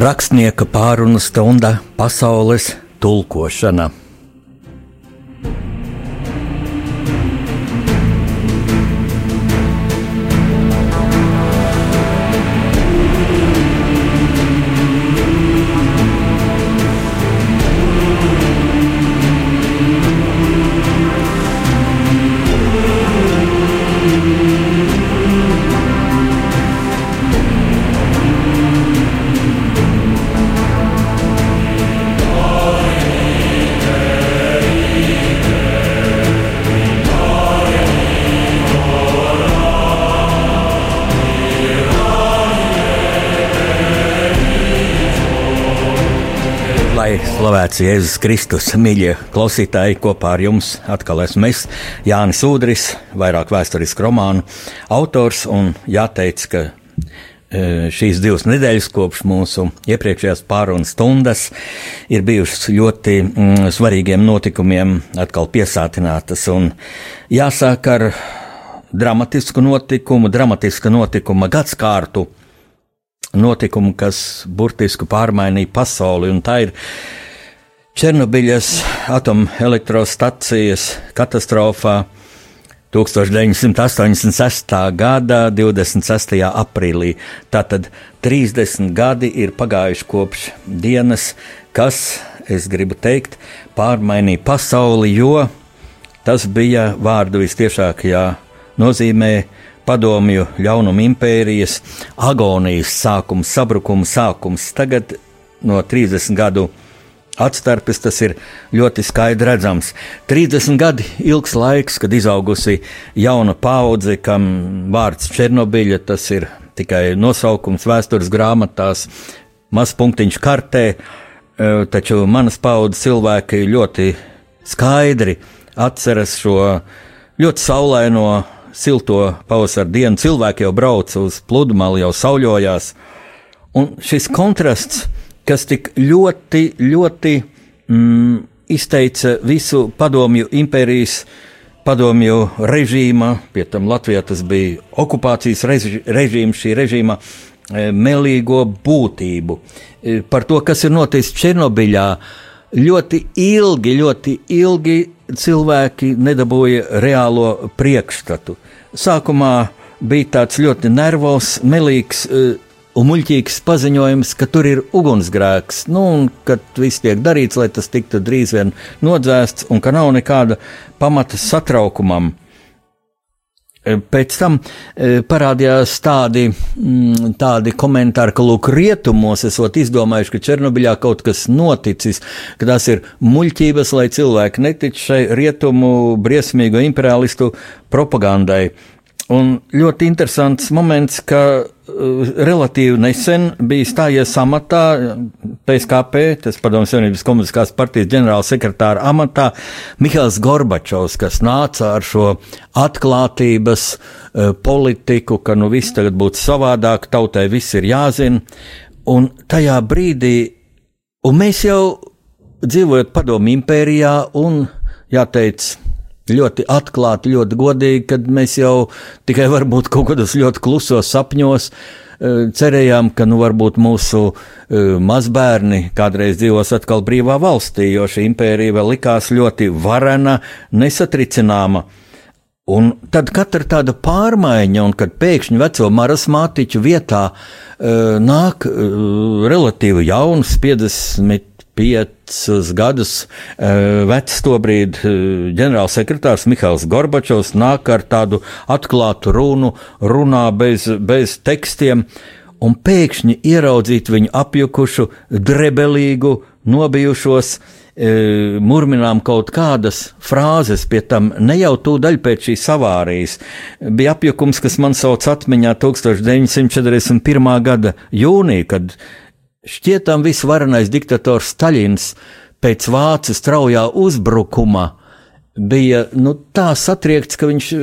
Rakstnieka pārunu stunda pasaules tulkošana. Slavēts Jēzus Kristus, mīļie klausītāji, kopā ar jums atkal esmu es, Jānis Udris, vairāk vēsturisku romānu autors. Jāteic, ka e, šīs divas nedēļas kopš mūsu iepriekšējās pārunas stundas ir bijušas ļoti mm, svarīgiem notikumiem, atkal piesātinātas. Jāsāk ar dramatisku notikumu, dramatiska notikuma gadskārtu notikumu, kas burtiski pārmainīja pasauli, tā ir Černobiļas atomelektrostacijas katastrofā 1986. gada 26. aprīlī. Tātad 30 gadi ir pagājuši kopš dienas, kas, es gribu teikt, pārmainīja pasauli, jo tas bija vārdu vistiešākajā nozīmē padomju ļaunuma impērijas agonijas sākums, sabrukuma sākums. Tagad no 30 gadu atstarpes tas ir ļoti skaidri redzams. 30 gadi ilgs laiks, kad izaugusi jauna paudze, kam vārds Černobiļa tas ir tikai nosaukums vēstures grāmatās, maz punktiņš kartē, e, taču manas paudzes cilvēki ļoti skaidri atceras šo ļoti saulaino silto pavasara dienu, cilvēki jau brauc uz pludmali, jau sauļojās. Un šis kontrasts, kas tik ļoti, ļoti mm, izteica visu padomju impērijas, padomju režīma, pie tam Latvijā tas bija okupācijas reži, režīms, šī režīma e, melīgo būtību. E, par to, kas ir noticis Černobiļā, ļoti ilgi, ļoti ilgi cilvēki nedabūja reālo priekšstatu. Sākumā bija tāds ļoti nervos, melīgs uh, un muļķīgs paziņojums, ka tur ir ugunsgrēks, nu, un ka viss tiek darīts, lai tas tiktu drīz vien nodzēsts, un ka nav nekāda pamata satraukumam. Eh, pēc tam e, parādījās tādi, mm, tādi komentāri, ka lūk, rietumos esot izdomājuši, ka Černobiļā kaut kas noticis, ka tās ir muļķības, lai cilvēki netic šai rietumu briesmīgo imperialistu propagandai. Un ļoti interesants moments, ka uh, relatīvi nesen bija stājies amatā PSKP, tas Padomju Savienības komunistiskās partijas ģenerāla sekretāra amatā, Mihails Gorbačovs, kas nāca ar šo atklātības uh, politiku, ka nu viss tagad būtu savādāk, tautai viss ir jāzina. Un tajā brīdī, un mēs jau dzīvojot Padomju impērijā un jāteic, ļoti atklāti, ļoti godīgi, kad mēs jau tikai varbūt kaut kādos ļoti klusos sapņos eh, cerējām, ka nu varbūt mūsu eh, mazbērni kādreiz dzīvos atkal brīvā valstī, jo šī impērija vēl likās ļoti varena, nesatricināma. Un tad katra tāda pārmaiņa, un kad pēkšņi veco marasmātiķu vietā uh, nāk uh, relatīvi jauns, 50 piecus gadus uh, vecs tobrīd uh, ģenerālsekretārs Mihails Gorbačovs nāk ar tādu atklātu runu, runā bez, bez tekstiem, un pēkšņi ieraudzīt viņu apjukušu, drebelīgu, nobijušos, uh, murminām kaut kādas frāzes, pie tam ne jau tūdaļ pēc šīs avārijas. Bija apjukums, kas man sauc atmiņā 1941. gada jūnija, kad Šķietam visvarenais diktators Staļins pēc vācu straujā uzbrukuma bija nu, tā satriekts, ka viņš uh,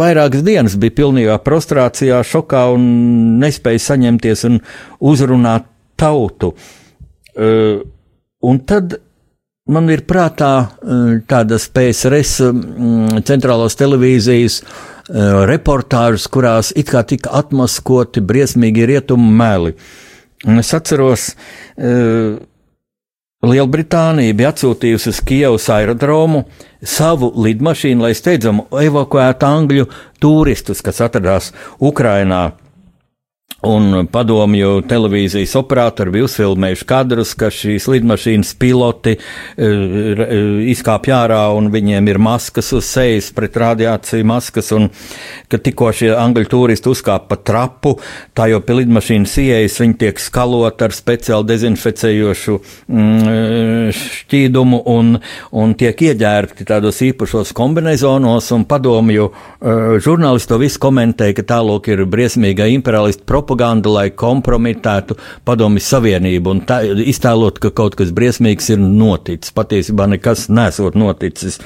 vairākas dienas bija pilnībā prostrācijā, šokā un nespēja saņemties un uzrunāt tautu. Uh, un tad man ir prātā uh, tādas PSRS um, centrālās televīzijas reportāžas, kurās it kā tika atmaskoti briesmīgi rietumu meli. Uh, Un es atceros, uh, Lielbritānija bija atsūtījusi uz Kievas aerodromu savu lidmašīnu, lai steidzam evakuētu angļu turistus, kas atradās Ukrainā. Un padomju televīzijas operatori bija uzfilmējuši kadrus, ka šīs lidmašīnas piloti uh, izkāpj ārā un viņiem ir maskas uz sejas pret radiāciju maskas, un ka tikko šie angļu turisti uzkāpa pa trapu, tā jau pie lidmašīnas ieejas viņi tiek skalot ar speciāli dezinficējošu mm, šķīdumu un, un tiek ieģērbti tādos īpašos kombinezonos, un padomju uh, žurnālisti to visu komentēja, ka tālūk ir briesmīga imperialista propaganda propaganda, lai kompromitētu padomju savienību un tā, iztēlot, ka kaut kas briesmīgs ir noticis. Patiesībā nekas nesot noticis.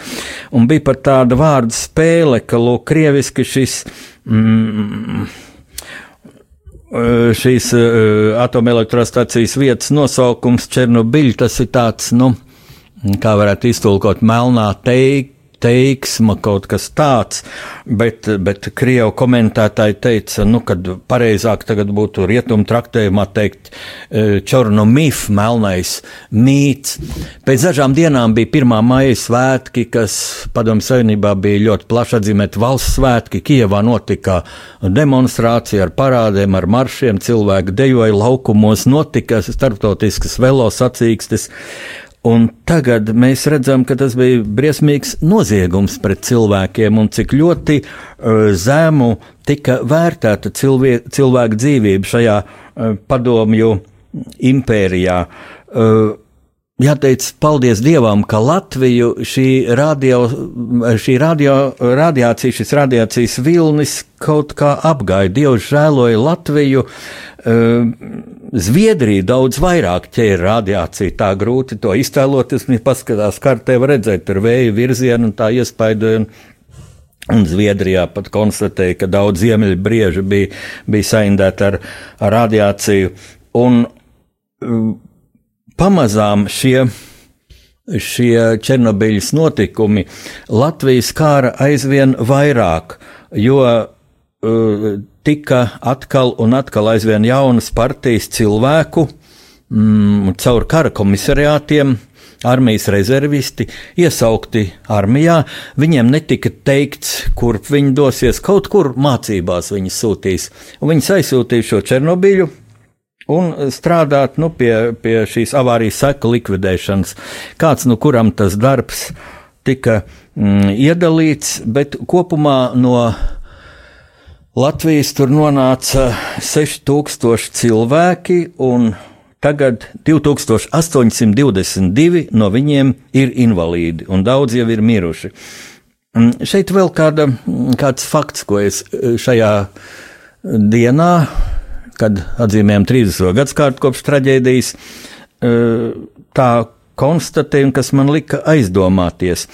Un bija pat tāda vārdu spēle, ka, lūk, krieviski šis. Mm, šīs uh, atomelektrostacijas vietas nosaukums Černobiļs, tas ir tāds, nu, kā varētu iztulkot, melnā teik, teiksma, kaut kas tāds, bet, bet Krievu komentētāji teica, nu, kad pareizāk tagad būtu rietumu traktējumā teikt e, Čornomif, melnais mīts. Pēc dažām dienām bija pirmā maija svētki, kas padomu savienībā bija ļoti plaši atzīmēt valsts svētki. Kievā notika demonstrācija ar parādiem, ar maršiem, cilvēki dejoja laukumos, notika starptautiskas velosacīkstes. Un tagad mēs redzam, ka tas bija briesmīgs noziegums pret cilvēkiem un cik ļoti uh, zemu tika vērtēta cilvē, cilvēka dzīvība šajā uh, padomju impērijā. Uh, Jāteic, paldies Dievam, ka Latviju šī, radio, šī radio, radiācija, šis radiācijas vilnis kaut kā apgāja. Dievs žēloja Latviju. Uh, Zviedrija daudz vairāk ķēra radiāciju. Tā grūti to iztēloties. Viņi paskatās kartē, redzēt, tur vēja virzienu un tā iespaidoja. Un, Zviedrijā pat konstatēja, ka daudz ziemeļu brieži bija, bija saindēti ar, ar radiāciju. Un, uh, pamazām šie, šie Černobiļas notikumi Latvijas kāra aizvien vairāk, jo uh, tika atkal un atkal aizvien jaunas partijas cilvēku mm, caur kara komisariātiem. Armijas rezervisti iesaukti armijā, viņiem netika teikts, kurp viņi dosies, kaut kur mācībās viņi sūtīs. Viņus aizsūtīja šo Černobiļu, un strādāt nu, pie, pie šīs avārijas seku likvidēšanas. Kāds no nu, kuram tas darbs tika mm, iedalīts, bet kopumā no Latvijas tur nonāca 6000 cilvēki, un tagad 2822 no viņiem ir invalīdi, un daudz jau ir miruši. Šeit vēl kāda, kāds fakts, ko es šajā dienā kad atzīmējam 30. gadsimtu kopš traģēdijas, e, tā konstatējumu, kas man lika aizdomāties.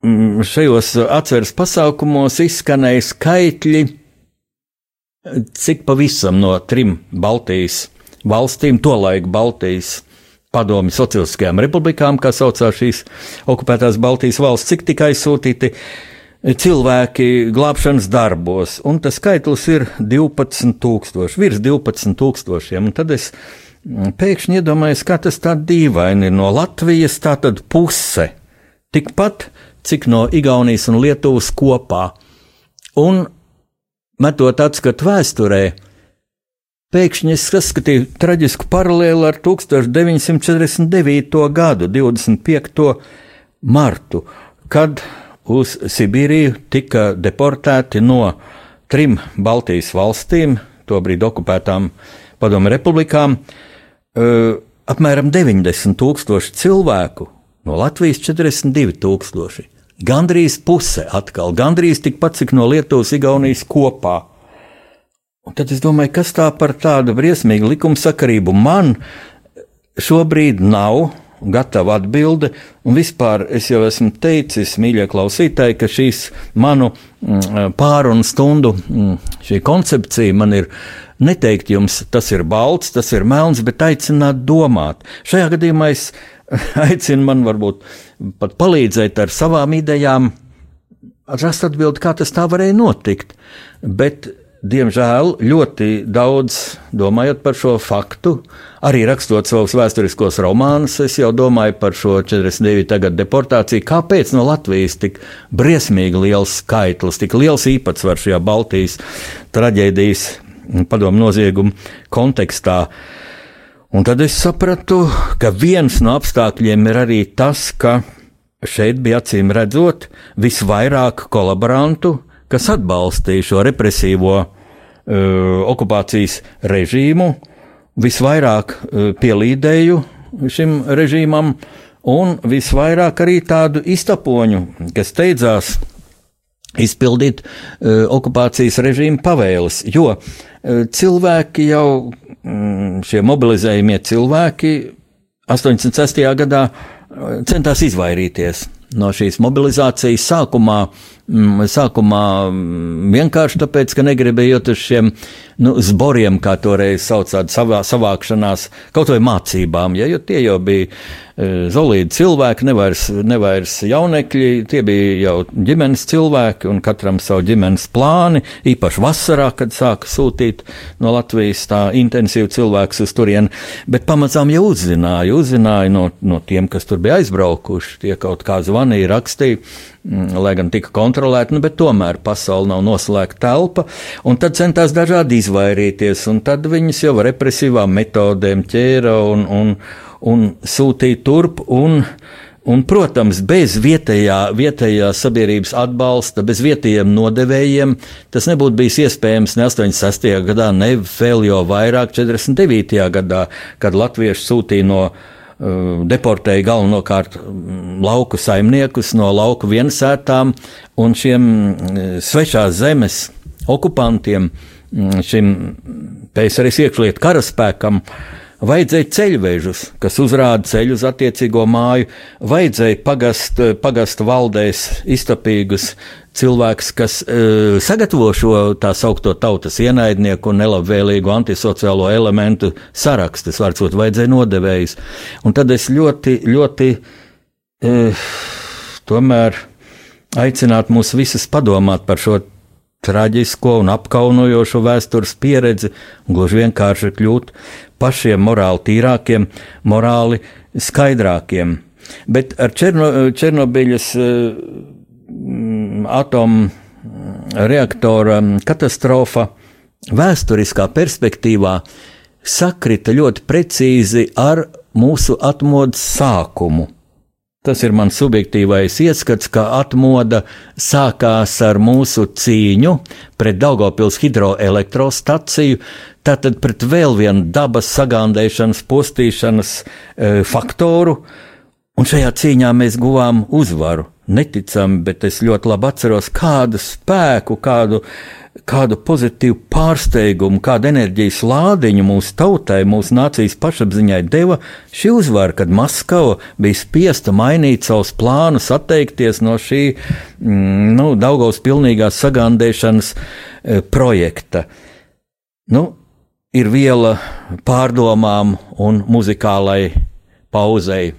Mm, šajos atceres pasākumos izskanēja skaitļi, cik pavisam no trim Baltijas valstīm, tolaik Baltijas padomju sociālistiskajām republikām, kā saucās šīs okupētās Baltijas valsts, cik tika aizsūtīti cilvēki glābšanas darbos, un tas skaitlis ir 12,000, virs 12,000. Tad es mm, pēkšņi iedomājos, kā tas tā dīvaini ir no Latvijas, tā tad puse, tikpat cik no Igaunijas un Lietuvas kopā. Un metot atskatu vēsturē, pēkšņi es saskatīju traģisku paralēli ar 1949. gadu, 25. martu, kad uz Sibīriju tika deportēti no trim Baltijas valstīm, tobrīd okupētām padomu republikām, apmēram 90 tūkstoši cilvēku, no Latvijas 42 tūkstoši. Gandrīz puse atkal, gandrīz tikpat cik no Lietuvas, Igaunijas kopā. Un tad es domāju, kas tā par tādu briesmīgu likumsakarību man šobrīd nav gatava atbilde. Un vispār es jau esmu teicis, mīļie klausītāji, ka šīs manu mm, pārunu stundu mm, koncepcija man ir neteikt jums, tas ir balts, tas ir melns, bet aicināt domāt. Šajā gadījumā es aicinu man varbūt pat palīdzēt ar savām idejām, rast atbildi, kā tas tā varēja notikt. Bet diemžēl, ļoti daudz domājot par šo faktu, arī rakstot savus vēsturiskos romānus, es jau domāju par šo 49. gada deportāciju. Kāpēc no Latvijas tik briesmīgi liels skaitlis, tik liels īpatsvars šajā Baltijas traģēdijas, padomu noziegumu kontekstā? Un tad es sapratu, ka viens no apstākļiem ir arī tas, ka šeit bija acīm redzot visvairāk kolaborantu, kas atbalstīja šo represīvo uh, okupācijas režīmu, visvairāk uh, pielīdēju šim režīmam, un visvairāk arī tādu iztapoņu, kas steidzās izpildīt uh, okupācijas režīma pavēles, jo uh, cilvēki jau, mm, šie mobilizējumie cilvēki 86. gadā uh, centās izvairīties no šīs mobilizācijas sākumā sākumā mm, vienkārši tāpēc, ka negribējot uz šiem nu, zboriem, kā toreiz saucāt, savā, savākšanās, kaut vai mācībām, ja, jo tie jau bija e, zolīdi cilvēki, nevairs, nevairs jaunekļi, tie bija jau ģimenes cilvēki un katram savu ģimenes plāni, īpaši vasarā, kad sāka sūtīt no Latvijas tā intensīvi cilvēks uz turieni, bet pamazām jau uzzināja, uzzināja no, no tiem, kas tur bija aizbraukuši, tie kaut kā zvanīja, rakstīja, Mm, lai gan tika kontrolēta, nu, bet tomēr pasaule nav noslēgta telpa, un tad centās dažādi izvairīties, un tad viņus jau represīvām metodēm ķēra un, un, un sūtīja turp. Un, Un, protams, bez vietējā, vietējā sabiedrības atbalsta, bez vietējiem nodevējiem, tas nebūtu bijis iespējams ne 86. gadā, ne vēl jau vairāk 49. gadā, kad latvieši sūtīja no Eh, deportēja galvenokārt lauku saimniekus no lauku viensētām un šiem eh, svešās zemes okupantiem, mm, šim PSRS iekšlietu karaspēkam. Vajadzēja ceļvežus, kas uzrāda ceļu uz attiecīgo māju, vajadzēja pagast, pagast valdēs iztapīgus cilvēks, kas uh, sagatavo šo tā saucamo tautas ienaidnieku un nelabvēlīgu antisociālo elementu sarakstu, varbūt vajadzēja nodevējus. Un tad es ļoti, ļoti uh, tomēr aicinātu mūs visus padomāt par šo traģisko un apkaunojošo vēstures pieredzi, gluži vienkārši kļūt pašiem morāli tīrākiem, morāli skaidrākiem. Bet ar Černo, Černobiļas uh, Mm, atomreaktora mm, katastrofa vēsturiskā perspektīvā sakrita ļoti precīzi ar mūsu atmodas sākumu. Tas ir mans subjektīvais ieskats, ka atmoda sākās ar mūsu cīņu pret Daugopils hidroelektrostaciju, tātad pret vēl vienu dabas sagandēšanas, postīšanas e, faktoru, un šajā cīņā mēs guvām uzvaru neticami, bet es ļoti labi atceros, kādu spēku, kādu, kādu pozitīvu pārsteigumu, kādu enerģijas lādiņu mūsu tautai, mūsu nācijas pašapziņai deva šī uzvara, kad Maskava bija spiesta mainīt savus plānus, atteikties no šī mm, nu, Daugaus pilnīgās sagandēšanas e, projekta. Nu, ir viela pārdomām un muzikālai pauzei.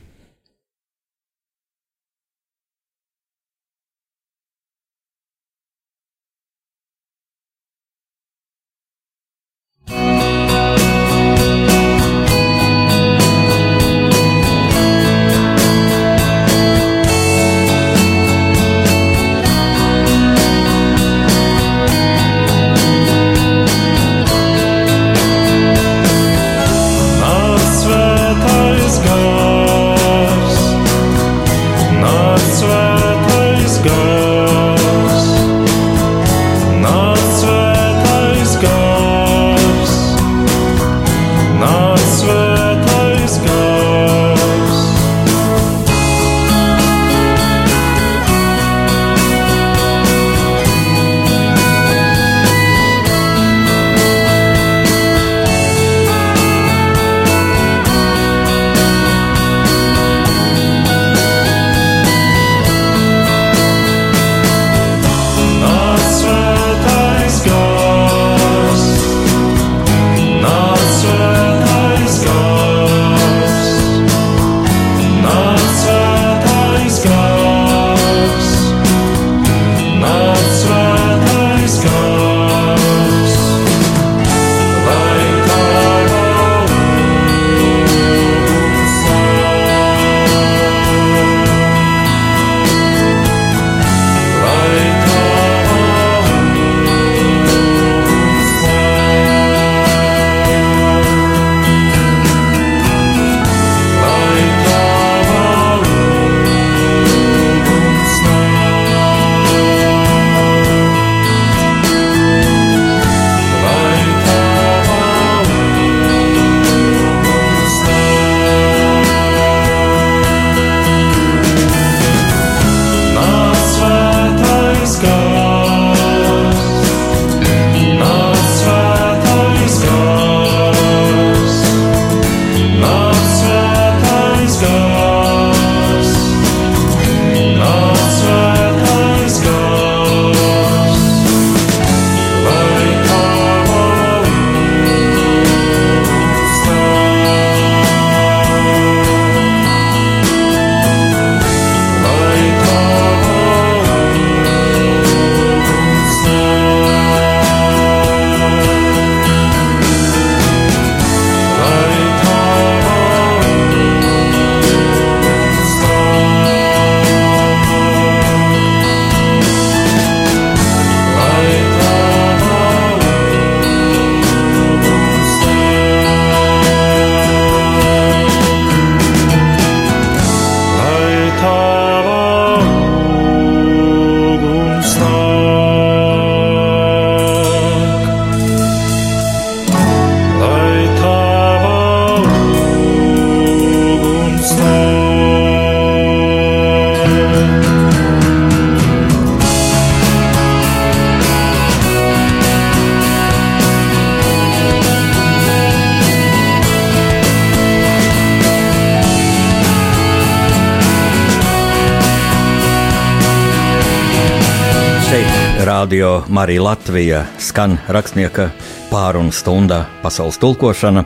Radio Marija Latvija skan rakstnieka pārunu stundā pasaules tulkošana.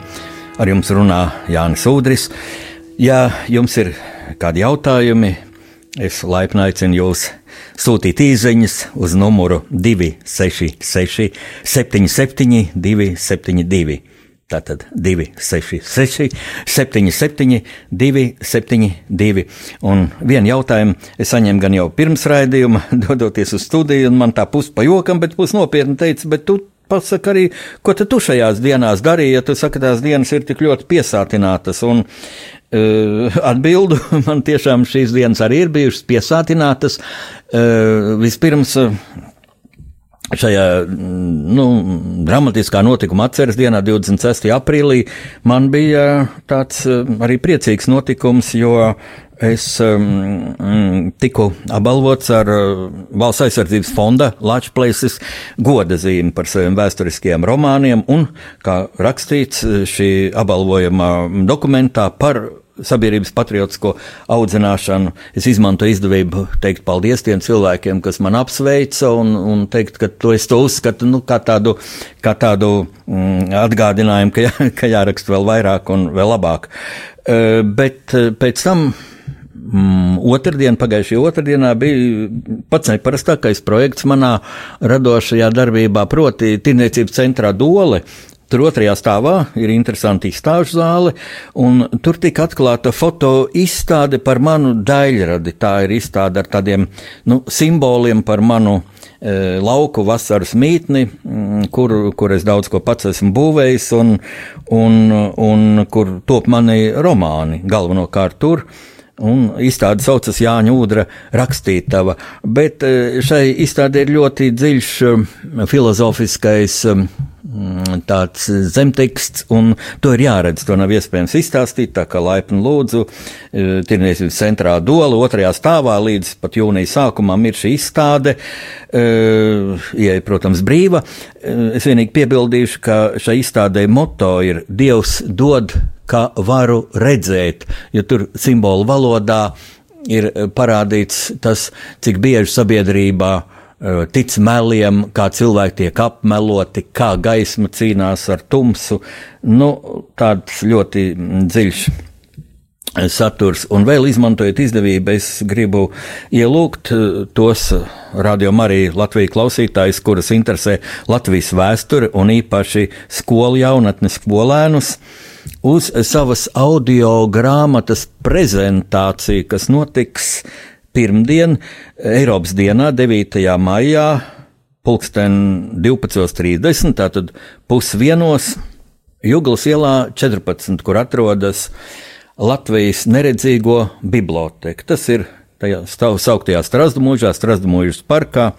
Ar jums runā Jānis Udris. Ja jums ir kādi jautājumi, es laipni aicinu jūs sūtīt īsiņas uz numuru 266, 77, 272. Tātad 266, 77, 272. Un vienu jautājumu es saņēmu gan jau pirms raidījuma, dodoties uz studiju, un man tā pus pa jokam, bet pus nopietni teica, bet tu pasaki arī, ko tu šajās dienās darīji, ja tu saki, tās dienas ir tik ļoti piesātinātas. Un, uh, atbildu, man tiešām šīs dienas arī ir bijušas piesātinātas. Uh, vispirms. Uh, Šajā nu, dramatiskā notikuma atceres dienā, 26. aprīlī, man bija tāds eh, arī priecīgs notikums, jo es um, tiku apbalvots ar Valsts aizsardzības fonda Latvijas goda zīmi par saviem vēsturiskiem romāniem, un, kā rakstīts šī apbalvojuma dokumentā, par sabiedrības patriotisko audzināšanu. Es izmantoju izdevību teikt paldies tiem cilvēkiem, kas man apsveica, un, un teikt, ka to es to uzskatu nu, kā tādu, kā tādu mm, atgādinājumu, ka, jā, ka jāraksta vēl vairāk un vēl labāk. Uh, bet uh, pēc tam. Mm, otradien, pagājušajā otrdienā bija pats neparastākais projekts manā radošajā darbībā, proti, Tirniecības centrā Dole Tur otrajā stāvā ir interesanti izstāžu zāle, un tur tika atklāta foto izstāde par manu daļradi. Tā ir izstāde ar tādiem nu, simboliem par manu e, lauku vasaras mītni, mm, kur, kur es daudz ko pats esmu būvējis, un, un, un kur top mani romāni galvenokārt tur. Un izstāde saucas Jāņa Udra rakstītava, bet e, šai izstādē ir ļoti dziļš e, filozofiskais Mm, tāds zemteksts, un to ir jāredz. To nav iespējams izstāstīt, tā kā laipni lūdzu. E, Tirniecības centrā Dola otrajā stāvā līdz pat jūnija sākumam ir šī izstāde. E, ieja, protams, brīva. E, es vienīgi piebildīšu, ka šai izstādē moto ir Dievs dod, kā varu redzēt, jo tur simbolu valodā ir parādīts tas, cik bieži sabiedrībā Eh, tic meliem, kā cilvēki tiek apmeloti, kā gaisma cīnās ar tumsu. Nu, tāds ļoti dziļš saturs. Un vēl izmantojot izdevību, es gribu ielūgt tos radiom arī Latvijas klausītājus, kuras interesē Latvijas vēsture un īpaši skolu jaunatnes skolēnus. Uz savas audio grāmatas prezentāciju, kas notiks pirmdien, Eiropas dienā, 9. maijā, pulksten 12.30, tātad pusdienos, Juglas ielā 14, kur atrodas Latvijas neredzīgo biblioteka. Tas ir tajā sauktajā Strasdamūžā, Strasdamūžas parkā,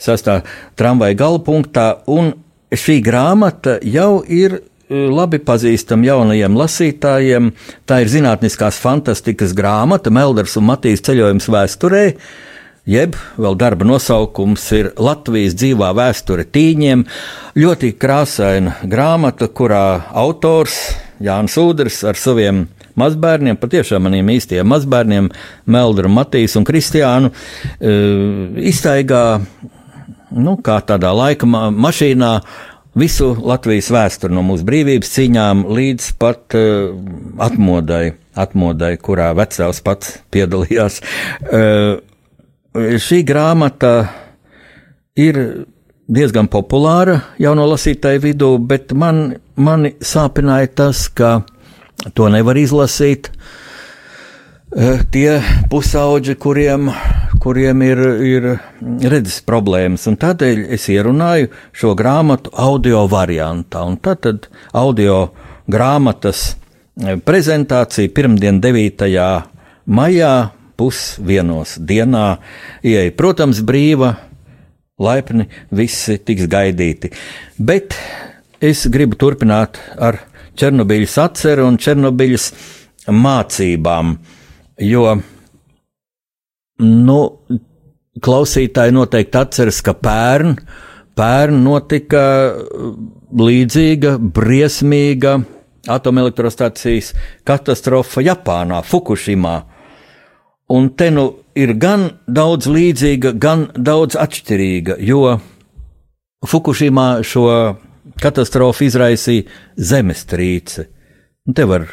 sastā tramvaja galpunktā, un šī grāmata jau ir labi pazīstama jaunajiem lasītājiem. Tā ir zinātniskās fantastikas grāmata Melders un Matīs ceļojums vēsturē. Jeb vēl darba nosaukums ir Latvijas dzīvā vēsture tīņiem. Ļoti krāsaina grāmata, kurā autors Jānis Udrs ar saviem mazbērniem, patiešām maniem īstiem mazbērniem, Meldru, Matīs un Kristiānu, iztaigā nu, kā tādā laika ma mašīnā visu Latvijas vēsturi no mūsu brīvības cīņām līdz pat uh, atmodai, atmodai, kurā vecāks pats piedalījās. Uh, šī grāmata ir diezgan populāra jauno lasītāju vidū, bet man, mani sāpināja tas, ka to nevar izlasīt. Uh, tie pusauģi, kuriem kuriem ir, ir redzes problēmas. Tādēļ es ierunāju šo grāmatu audio variantā. Tad, tad audio grāmatas e, prezentācija pirmdien, 9. maijā, pusdienos dienā. Ieja, protams, brīva, laipni visi tiks gaidīti. Bet es gribu turpināt ar Černobiļas atceru un Černobiļas mācībām, jo Nu, klausītāji noteikti atceras, ka pērn, pērn notika uh, līdzīga, briesmīga atomelektrostacijas katastrofa Japānā, Fukushimā. Un te nu ir gan daudz līdzīga, gan daudz atšķirīga, jo Fukushimā šo katastrofu izraisīja zemestrīce. Un te var,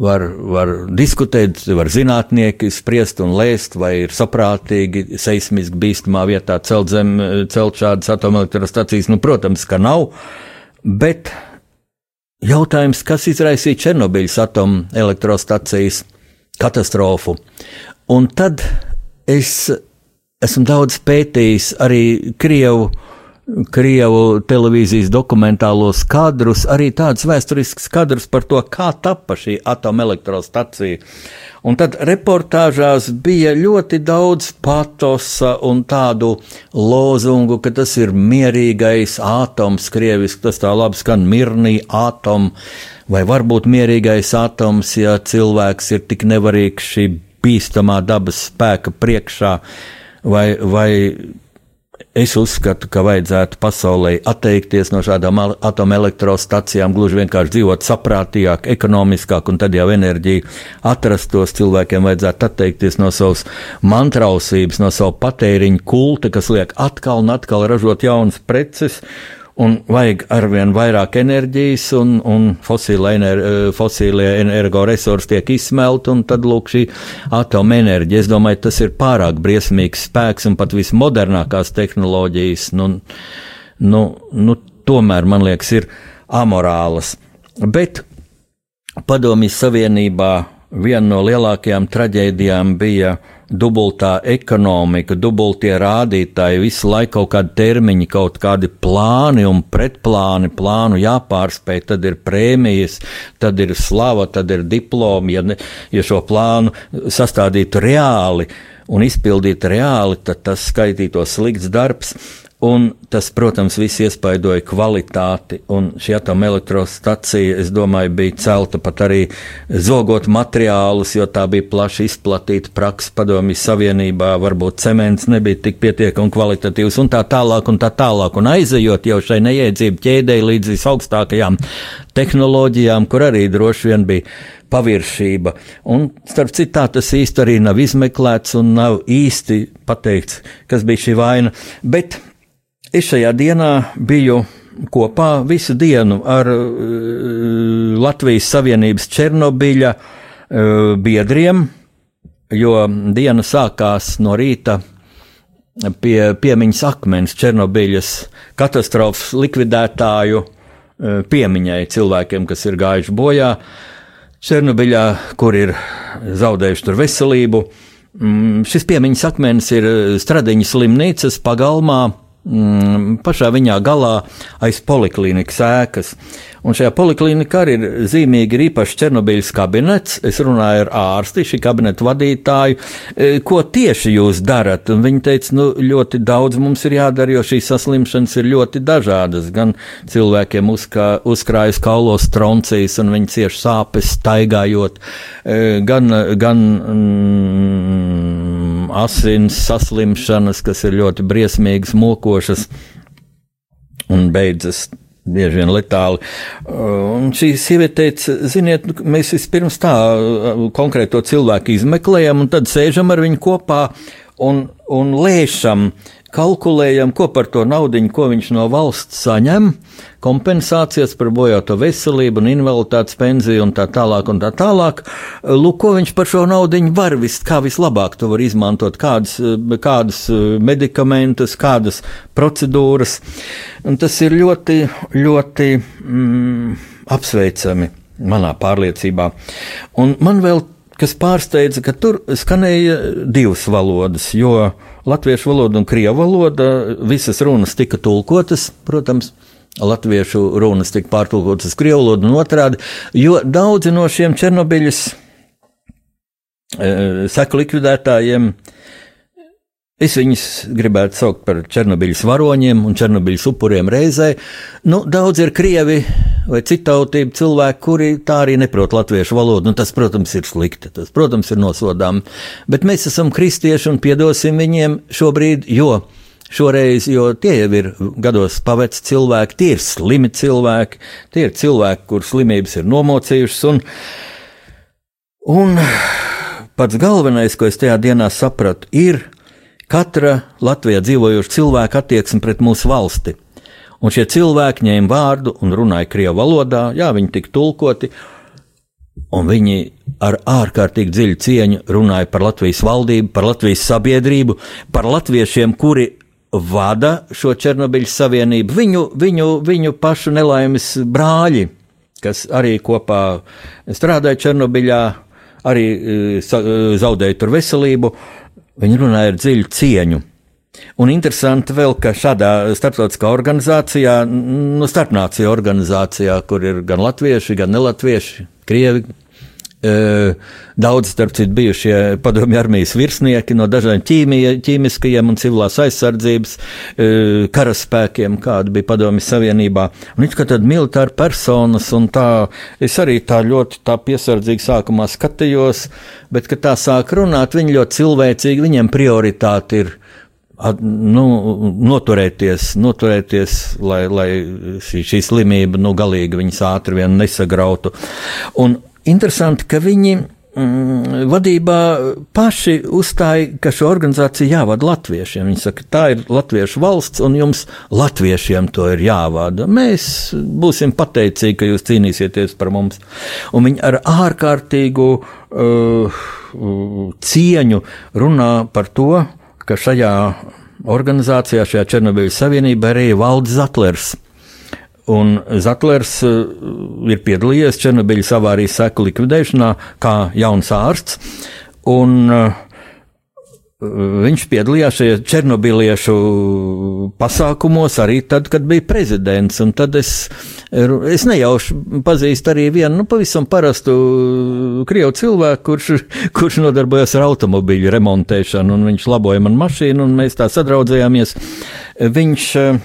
var, var diskutēt, var zinātnieki spriest un lēst, vai ir saprātīgi seismiski bīstamā vietā celt, zem, celt šādas atomelektrostacijas. Nu, protams, ka nav, bet jautājums, kas izraisīja Černobiļas atomelektrostacijas katastrofu. Un tad es esmu daudz pētījis arī Krievu Krievu televīzijas dokumentālos kadrus, arī tādus vēsturiskus kadrus par to, kā tappa šī atomelektrostacija. Un tad reportāžās bija ļoti daudz patosa un tādu lozungu, ka tas ir mierīgais atoms, krieviski tas tā labi skan, mirnī atom, vai varbūt mierīgais atoms, ja cilvēks ir tik nevarīgs šī bīstamā dabas spēka priekšā, vai, vai Es uzskatu, ka vajadzētu pasaulē atteikties no šādām atomelektrostacijām, gluži vienkārši dzīvot saprātīgāk, ekonomiskāk, un tad jau enerģiju atrastos. Cilvēkiem vajadzētu atteikties no savas mantrausības, no savu patēriņu kulta, kas liek atkal un atkal ražot jaunas preces un vajag arvien vairāk enerģijas, un, un ener, fosīlie energoresursi tiek izsmelti, un tad lūk šī atomenerģija. Es domāju, tas ir pārāk briesmīgs spēks un pat vismodernākās tehnoloģijas, nu, nu, nu, tomēr man liekas, ir amorālas. Bet Padomjas Savienībā viena no lielākajām traģēdijām bija dubultā ekonomika, dubultie rādītāji, visu laiku kaut kādi termiņi, kaut kādi plāni un pretplāni, plānu jāpārspēj, tad ir prēmijas, tad ir slava, tad ir diplomi, ja, ne, ja šo plānu sastādītu reāli un izpildītu reāli, tad tas skaitītos slikts darbs. Un tas, protams, viss iespaidoja kvalitāti, šī atomelektrostacija, es domāju, bija celta pat arī zogot materiālus, jo tā bija plaši izplatīta praksa padomju savienībā, varbūt cements nebija tik pietiekami kvalitatīvs, un tā tālāk, un tā tālāk, un aizejot jau šai neiedzību ķēdei līdz visaugstākajām tehnoloģijām, kur arī droši vien bija paviršība. Un, starp citu, tas īsti arī nav izmeklēts un nav īsti pateikts, kas bija šī vaina. Bet Es šajā dienā biju kopā visu dienu ar uh, Latvijas Savienības Černobiļa uh, biedriem, jo diena sākās no rīta pie piemiņas akmens Černobiļas katastrofas likvidētāju uh, piemiņai cilvēkiem, kas ir gājuši bojā Černobiļā, kur ir zaudējuši veselību. Mm, šis piemiņas akmens ir Stradiņas slimnīcas pagalmā mm, pašā viņā galā aiz poliklīnikas ēkas. Un šajā poliklinikā arī ir zīmīgi ir īpašs Černobiļas kabinets. Es runāju ar ārsti, šī kabineta vadītāju, e, ko tieši jūs darat. Un viņi teica, nu, ļoti daudz mums ir jādara, jo šīs saslimšanas ir ļoti dažādas. Gan cilvēkiem uzkā, uzkrājas kaulos troncijas un viņi cieši sāpes staigājot, e, gan, gan mm, asins saslimšanas, kas ir ļoti briesmīgas, mokošas un beidzas bieži vien letāli. Un šī sieviete teica, ziniet, nu, mēs vispirms tā konkrēto cilvēku izmeklējam, un tad sēžam ar viņu kopā un, un lēšam, kalkulējam, ko par to naudu, ko viņš no valsts saņem, kompensācijas par bojāto veselību un invaliditātes pensiju un tā tālāk un tā tālāk. Lūk, ko viņš par šo naudu var vis, kā vislabāk to var izmantot, kādas, kādas medikamentus, kādas procedūras. Un tas ir ļoti, ļoti mm, apsveicami manā pārliecībā. Un man vēl kas pārsteidza, ka tur skanēja divas valodas, jo latviešu valoda un krievu valoda visas runas tika tulkotas, protams. Latviešu runas tika pārtulkotas uz krievu valodu un otrādi, jo daudzi no šiem Černobiļas e, seku likvidētājiem uh, Es viņus gribētu saukt par Černobiļas varoņiem un Černobiļas upuriem reizē. Nu, daudz ir krievi vai citautību cilvēki, kuri tā arī neprot latviešu valodu. Nu, tas, protams, ir slikti, tas, protams, ir nosodām. Bet mēs esam kristieši un piedosim viņiem šobrīd, jo šoreiz, jo tie jau ir gados paveci cilvēki, tie ir slimi cilvēki, tie ir cilvēki, kur slimības ir nomocījušas. Un, un pats galvenais, ko es tajā dienā sapratu, ir katra Latvijā dzīvojoša cilvēka attieksme pret mūsu valsti. Un šie cilvēki ņēma vārdu un runāja krievu valodā, jā, viņi tika tulkoti, un viņi ar ārkārtīgi dziļu cieņu runāja par Latvijas valdību, par Latvijas sabiedrību, par latviešiem, kuri vada šo Černobiļas savienību, viņu, viņu, viņu pašu nelaimes brāļi, kas arī kopā strādāja Černobiļā, arī eh, zaudēja tur veselību. Viņi runāja ar dziļu cieņu. Un interesanti vēl, ka šādā starptautiskā organizācijā, nu, starpnāciju organizācijā, kur ir gan latvieši, gan nelatvieši, krievi, Daudz, starp citu, bijušie padomju armijas virsnieki no dažādiem ķīmija, ķīmiskajiem un civilās aizsardzības karaspēkiem, kāda bija padomju savienībā. Un viņš kā tāda militāra personas, un tā es arī tā ļoti tā piesardzīgi sākumā skatījos, bet, kad tā sāk runāt, viņi ļoti cilvēcīgi, viņiem prioritāte ir nu, noturēties, noturēties lai, lai šī, šī slimība nu, galīgi viņus ātri vien nesagrautu. Un interesanti, ka viņi mm, vadībā paši uzstāja, ka šo organizāciju jāvada latviešiem. Viņi saka, tā ir latviešu valsts, un jums, latviešiem, to ir jāvada. Mēs būsim pateicīgi, ka jūs cīnīsieties par mums. Un viņi ar ārkārtīgu uh, cieņu runā par to, ka šajā organizācijā, šajā Černobiļas savienībā arī valda Zatlers. Un Zatlers uh, ir piedalījies Černobiļas avārijas seku likvidēšanā kā jauns ārsts. Un, uh, Viņš piedalījās šajā černobiliešu pasākumos arī tad, kad bija prezidents. Tad es, es nejauši pazīstu arī vienu nu, pavisam parastu krievu cilvēku, kurš, kurš nodarbojas ar automobīļu remontēšanu. Viņš laboja man mašīnu, un mēs tā sadraudzējāmies. Viņš uh,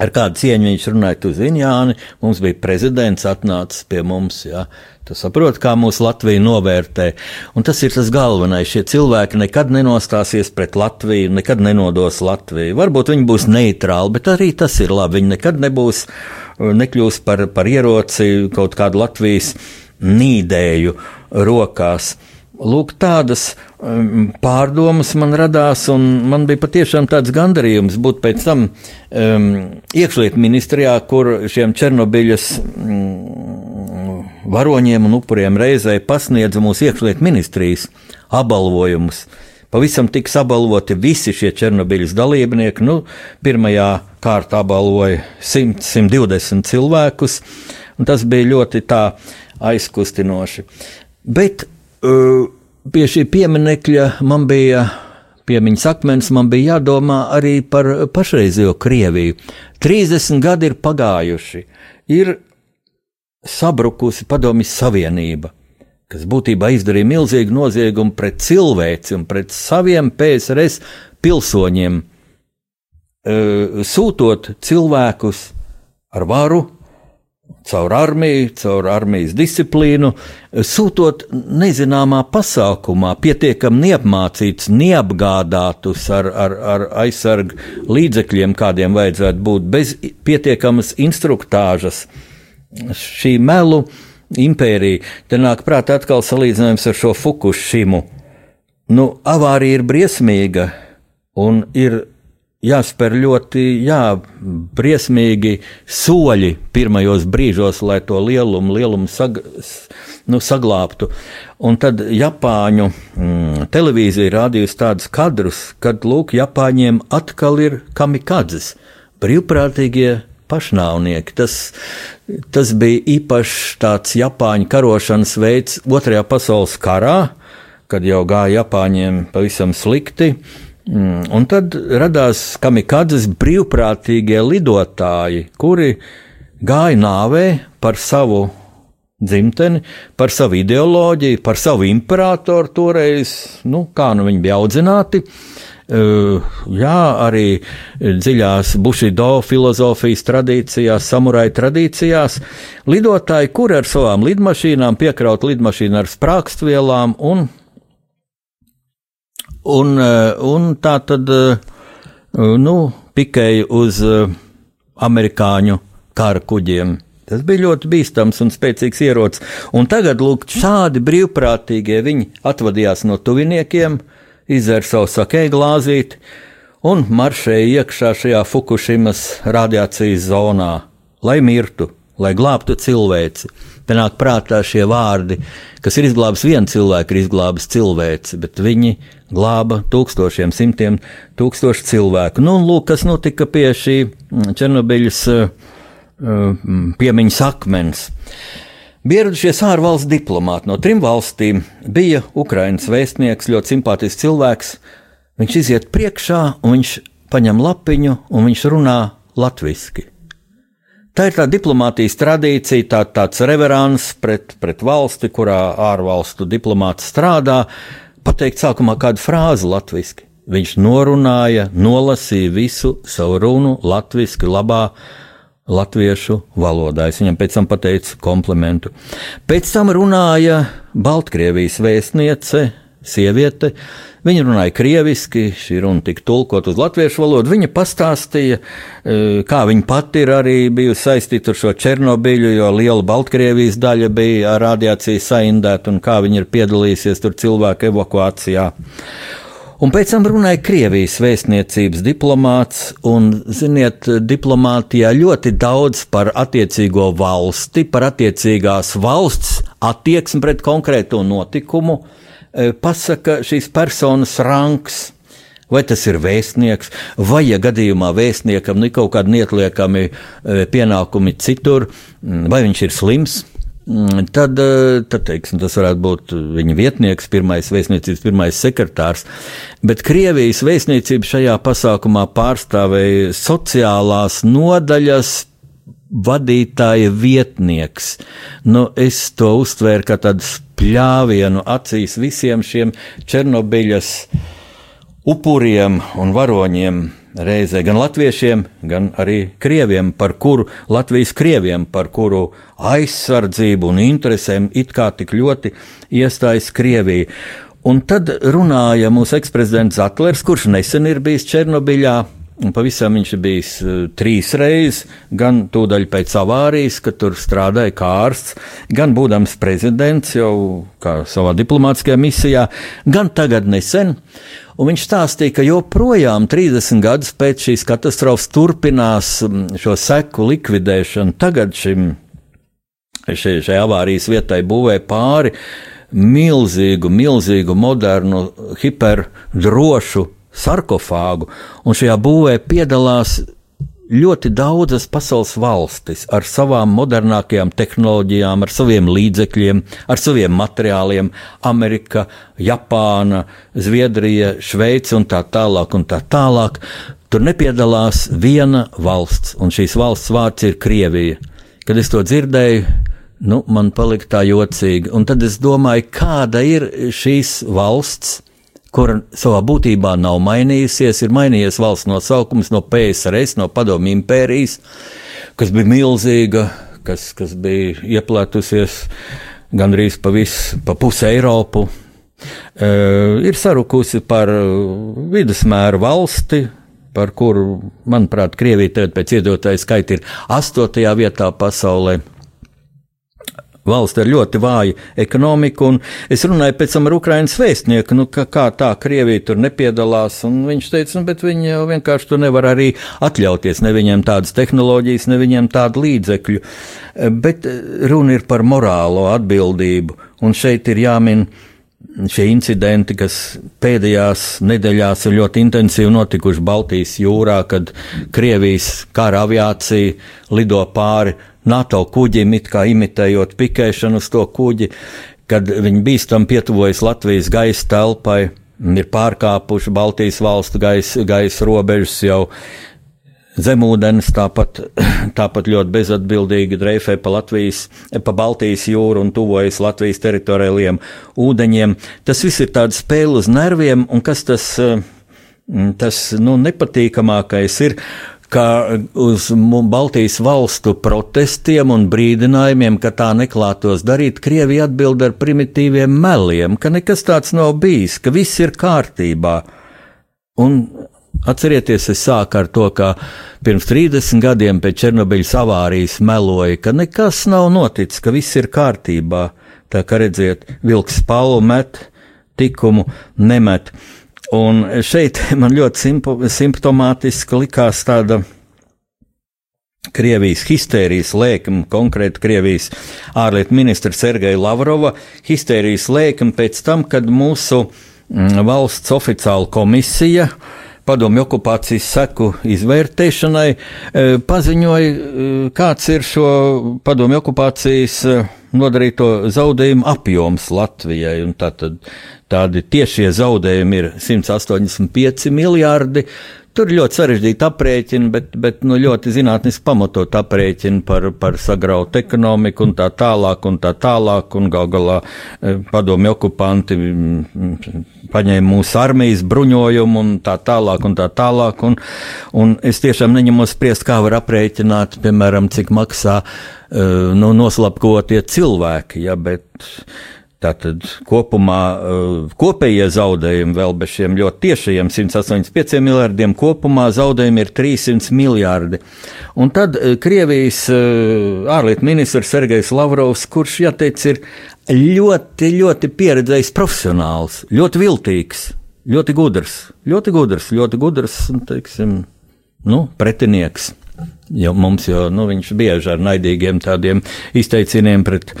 Ar kādu cieņu viņš runāja, tu zini, Jāni, mums bija prezidents atnācis pie mums, jā. Tu saproti, kā mūsu Latvija novērtē. Un tas ir tas galvenais. Šie cilvēki nekad nenostāsies pret Latviju, nekad nenodos Latviju. Varbūt viņi būs neitrāli, bet arī tas ir labi. Viņi nekad nebūs, nekļūs par, par ieroci kaut kādu Latvijas nīdēju rokās. Lūk, tādas um, pārdomas man radās, un man bija patiešām tāds gandarījums būt pēc tam um, iekšlietu ministrijā, kur šiem Černobiļas um, varoņiem un upuriem reizē pasniedza mūsu iekšlietu ministrijas apbalvojumus. Pavisam tiks apbalvoti visi šie Černobiļas dalībnieki. Nu, pirmajā kārtā apbalvoja 100, 120 cilvēkus, un tas bija ļoti aizkustinoši. Bet pie šī pieminekļa man bija. Piemiņas akmens man bija jādomā arī par pašreizējo Krieviju. 30 gadi ir pagājuši, ir sabrukusi Padomjas Savienība, kas būtībā izdarīja milzīgu noziegumu pret cilvēci un pret saviem PSRS pilsoņiem, sūtot cilvēkus ar varu, caur armiju, caur armijas disciplīnu, sūtot nezināmā pasākumā, pietiekami neapmācītus, neapgādātus ar, ar, ar aizsargu līdzekļiem, kādiem vajadzētu būt, bez pietiekamas instruktāžas. Šī melu impērija, te nāk prātā atkal salīdzinājums ar šo Fukushimu. Nu, avārija ir briesmīga un ir jāspēr ļoti jā, briesmīgi soļi pirmajos brīžos, lai to lielumu, lielumu sag, nu, saglābtu. Un tad Japāņu mm, televīzija rādījusi tādus kadrus, kad lūk, Japāņiem atkal ir kamikadzes, brīvprātīgie pašnāvnieki. Tas, tas bija īpašs tāds Japāņu karošanas veids Otrajā pasaules karā, kad jau gāja Japāņiem pavisam slikti Mm, un tad radās kamikadzes brīvprātīgie lidotāji, kuri gāja nāvē par savu dzimteni, par savu ideoloģiju, par savu imperatoru toreiz, nu, kā nu viņi bija audzināti. Uh, jā, arī dziļās bušido filozofijas tradīcijās, samuraju tradīcijās, lidotāji, kuri ar savām lidmašīnām piekraut lidmašīnu ar sprākstvielām un Un, eh, un tā tad, eh, nu, pikēja uz eh, amerikāņu kara kuģiem. Tas bija ļoti bīstams un spēcīgs ierocis. Un tagad, lūk, šādi brīvprātīgie viņi atvadījās no tuviniekiem, izvēra savu sakēju glāzīti un maršēja iekšā šajā Fukushimas radiācijas zonā, lai mirtu, lai glābtu cilvēci. Te nāk prātā šie vārdi, kas ir izglābis vienu cilvēku, ir izglābis cilvēci, bet viņi glāba tūkstošiem, simtiem tūkstošu cilvēku. Nu, lūk, kas notika pie šī mm, Černobiļas uh, piemiņas akmens. Ieradušies ārvalstu diplomāti no trim valstīm. Bija Ukraiņas vēstnieks, ļoti simpātisks cilvēks. Viņš iziet priekšā, un viņš paņem lapiņu, un viņš runā latviešu. Tā ir tā diplomātijas tradīcija, tā, tāds reverants pret, pret valsti, kurā ārvalstu diplomāts strādā, pateikt sākumā kādu frāzi latviešu. Viņš norunāja, nolasīja visu savu runu latviešu, labā latviešu valodā. Es viņam pēc tam pateicu komplimentu. Pēc tam runāja Baltkrievijas vēstniece, sieviete. Viņa runāja krieviski, šī runa tika tulkot uz latviešu valodu. Viņa pastāstīja, e, kā viņa pati ir arī bijusi saistīta ar šo Černobiļu, jo liela Baltkrievijas daļa bija ar radiāciju saindēta un kā viņa ir piedalījusies tur cilvēku evakuācijā. Un pēc tam runāja Krievijas vēstniecības diplomāts, un, ziniet, diplomātijā ļoti daudz par attiecīgo valsti, par attiecīgās valsts attieksmi pret konkrēto notikumu e, pasaka šīs personas rangs. Vai tas ir vēstnieks, vai, ja gadījumā vēstniekam ir nu, kaut kādi neatliekami e, pienākumi citur, vai viņš ir slims, Mm, tad, eh, tad teiksim, tas varētu būt viņa vietnieks, pirmais vēstniecības, pirmais sekretārs. Bet Krievijas vēstniecība šajā pasākumā pārstāvēja sociālās nodaļas vadītāja vietnieks. Nu, es to uztvēru kā tādu spļāvienu acīs visiem šiem Černobiļas upuriem un varoņiem reizē gan latviešiem, gan arī krieviem, par kuru Latvijas krieviem, par kuru aizsardzību un interesēm it kā tik ļoti iestājas Krievija. Un tad runāja mūsu eksprezidents Zatlers, kurš nesen ir bijis Černobiļā. Pavisam viņš bijis uh, trīs reizes, gan tūdaļ pēc avārijas, kad tur strādāja kā ārsts, gan būdams prezidents jau savā diplomātiskajā misijā, gan tagad nesen. Un viņš stāstīja, ka joprojām 30 gadus pēc šīs katastrofas turpinās mm, šo seku likvidēšanu. Tagad šim, šai, šai avārijas vietai būvē pāri milzīgu, milzīgu, modernu, hiperdrošu sarkofāgu, un šajā būvē piedalās ļoti daudzas pasaules valstis ar savām modernākajām tehnoloģijām, ar saviem līdzekļiem, ar saviem materiāliem - Amerika, Japāna, Zviedrija, Šveice un tā tālāk. Un tā tālāk. Tur nepiedalās viena valsts, un šīs valsts vārds ir Krievija. Kad es to dzirdēju, nu, man palika tā jocīgi. Un tad es domāju, kāda ir šīs valsts kura savā būtībā nav mainījusies, ir mainījies valsts nosaukums no PSRS, no Padomju impērijas, kas bija milzīga, kas, kas bija ieplētusies gandrīz pa, visu, pa pusi Eiropu. Uh, ir sarukusi par vidusmēru valsti, par kuru, manuprāt, Krievija tagad pēc iedzīvotāju skaita ir astotajā vietā pasaulē valsts ar ļoti vāju ekonomiku, un es runāju pēc tam ar Ukraiņas vēstnieku, nu, ka, kā tā Krievija tur nepiedalās, un viņš teica, nu, bet viņi jau vienkārši to nevar arī atļauties, ne viņiem tādas tehnoloģijas, ne viņiem tādu līdzekļu, bet runa ir par morālo atbildību, un šeit ir jāmin šie incidenti, kas pēdējās nedēļās ir ļoti intensīvi notikuši Baltijas jūrā, kad Krievijas kara aviācija lido pāri NATO kuģim, it kā imitējot pikēšanu uz to kuģi, kad viņi bīstam pietuvojas Latvijas gaisa telpai, ir pārkāpuši Baltijas valstu gaisa, gaisa robežas jau zemūdens, tāpat, tāpat ļoti bezatbildīgi dreifē pa Latvijas, pa Baltijas jūru un tuvojas Latvijas teritoriāliem ūdeņiem. Tas viss ir tāds spēle uz nerviem, un kas tas, tas nu, nepatīkamākais ir, ka uz Baltijas valstu protestiem un brīdinājumiem, ka tā neklātos darīt, Krievija atbild ar primitīviem meliem, ka nekas tāds nav bijis, ka viss ir kārtībā. Un atcerieties, es sāku ar to, ka pirms 30 gadiem pēc Černobiļas avārijas meloja, ka nekas nav noticis, ka viss ir kārtībā. Tā kā redziet, vilks palu met, tikumu nemet. Un šeit man ļoti simptomātiski likās tāda Krievijas histērijas lēkuma, konkrēti Krievijas ārlietu ministra Sergeja Lavrova histērijas lēkuma pēc tam, kad mūsu mm, valsts oficiāla komisija padomju okupācijas seku izvērtēšanai e, paziņoja, e, kāds ir šo padomju okupācijas e, nodarīto zaudējumu apjoms Latvijai. Tātad tādi tiešie zaudējumi ir 185 miljārdi, Tur ir ļoti sarežģīti aprēķini, bet, bet nu, ļoti zinātniski pamatot aprēķini par, par sagrautu ekonomiku un tā tālāk, un tā tālāk, un gal galā e, padomju okupanti paņēma mūsu armijas bruņojumu un tā tālāk, un tā tālāk, un, un es tiešām neņemos spriest, kā var aprēķināt, piemēram, cik maksā uh, nu, noslapkotie cilvēki, ja, bet Tātad kopumā eh, kopējie zaudējumi vēl bez šiem ļoti tiešajiem 185 miljardiem, kopumā zaudējumi ir 300 miljardi. Un tad eh, Krievijas eh, ārlietu ministrs Sergejs Lavrovs, kurš, jāteic, ir ļoti, ļoti pieredzējis profesionāls, ļoti viltīgs, ļoti gudrs, ļoti gudrs, ļoti gudrs, teiksim, nu, pretinieks. Jo mums jau, nu, viņš bieži ar naidīgiem tādiem izteicieniem pret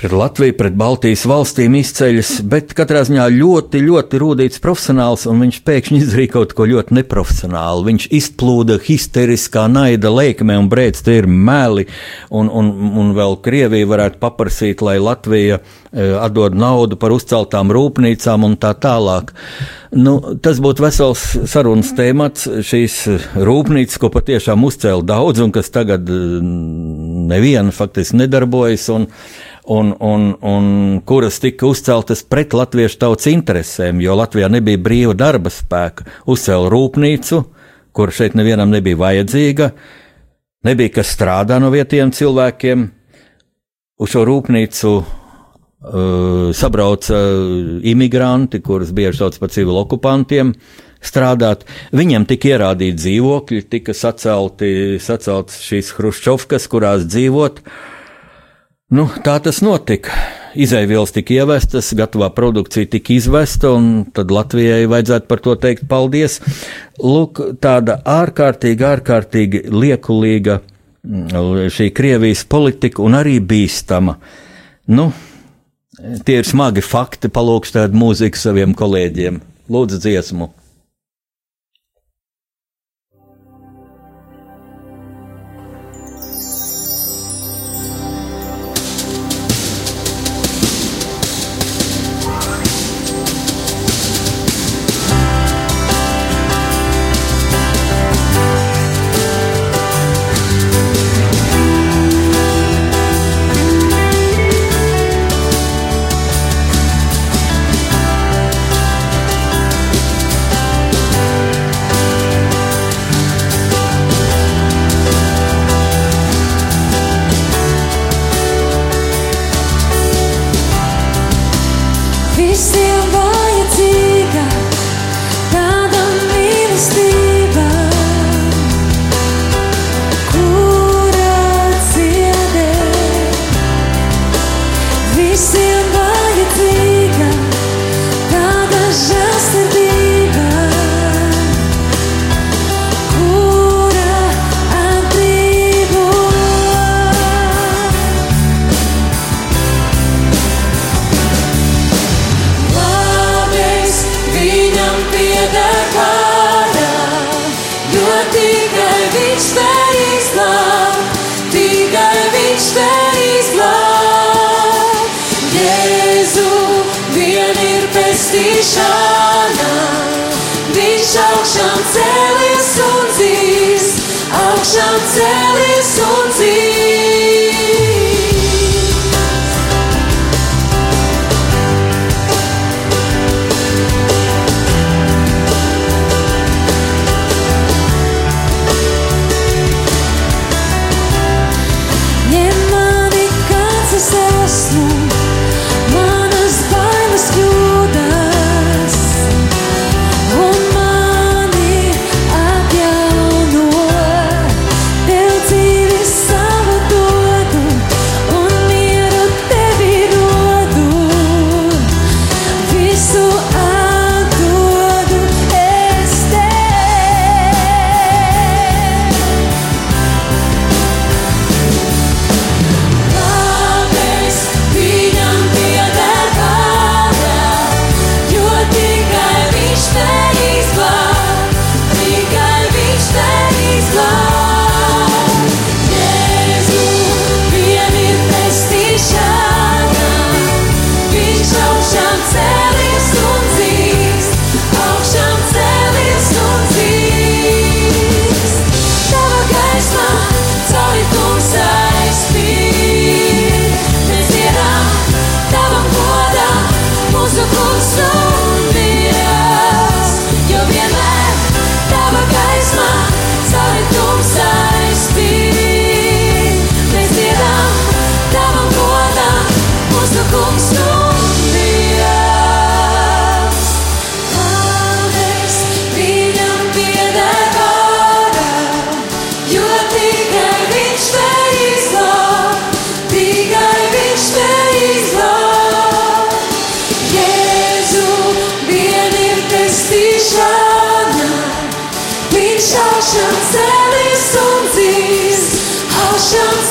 pret Latviju, pret Baltijas valstīm izceļas, bet katrā ziņā ļoti, ļoti rūtīts profesionāls, un viņš pēkšņi izdarīja kaut ko ļoti neprofesionālu. Viņš izplūda histeriskā naida lēkmē un brēc, te ir meli, un, un, un vēl Krievija varētu paprasīt, lai Latvija e, atdod naudu par uzceltām rūpnīcām un tā tālāk. Nu, tas būtu vesels sarunas tēmats. Šīs rūpnīcas, ko patiešām uzcēla daudz, un kas tagad neviena faktiski nedarbojas. Un, un, un, un kuras tika uzceltas pret latviešu tautas interesēm, jo Latvijā nebija brīva darba spēka. Uzcēla rūpnīcu, kur šeit nevienam nebija vajadzīga, nebija kas strādā no vietējiem cilvēkiem. Uz šo rūpnīcu uh, sabrauca imigranti, kurus bieži sauc par civilu okupantiem. Strādāt. Viņiem tika ierādīti dzīvokļi, tika sacelti, sacelti šīs hruščovkas, kurās dzīvot. Uh, Nu, tā tas notika. Izēvielas tika ievestas, gatavā produkcija tika izvesta, un tad Latvijai vajadzētu par to teikt paldies. Lūk, tāda ārkārtīgi, ārkārtīgi liekulīga mm, šī Krievijas politika un arī bīstama. Nu, tie ir smagi fakti, palūkstēt mūziku saviem kolēģiem. Lūdzu, dziesmu!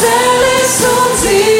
eles são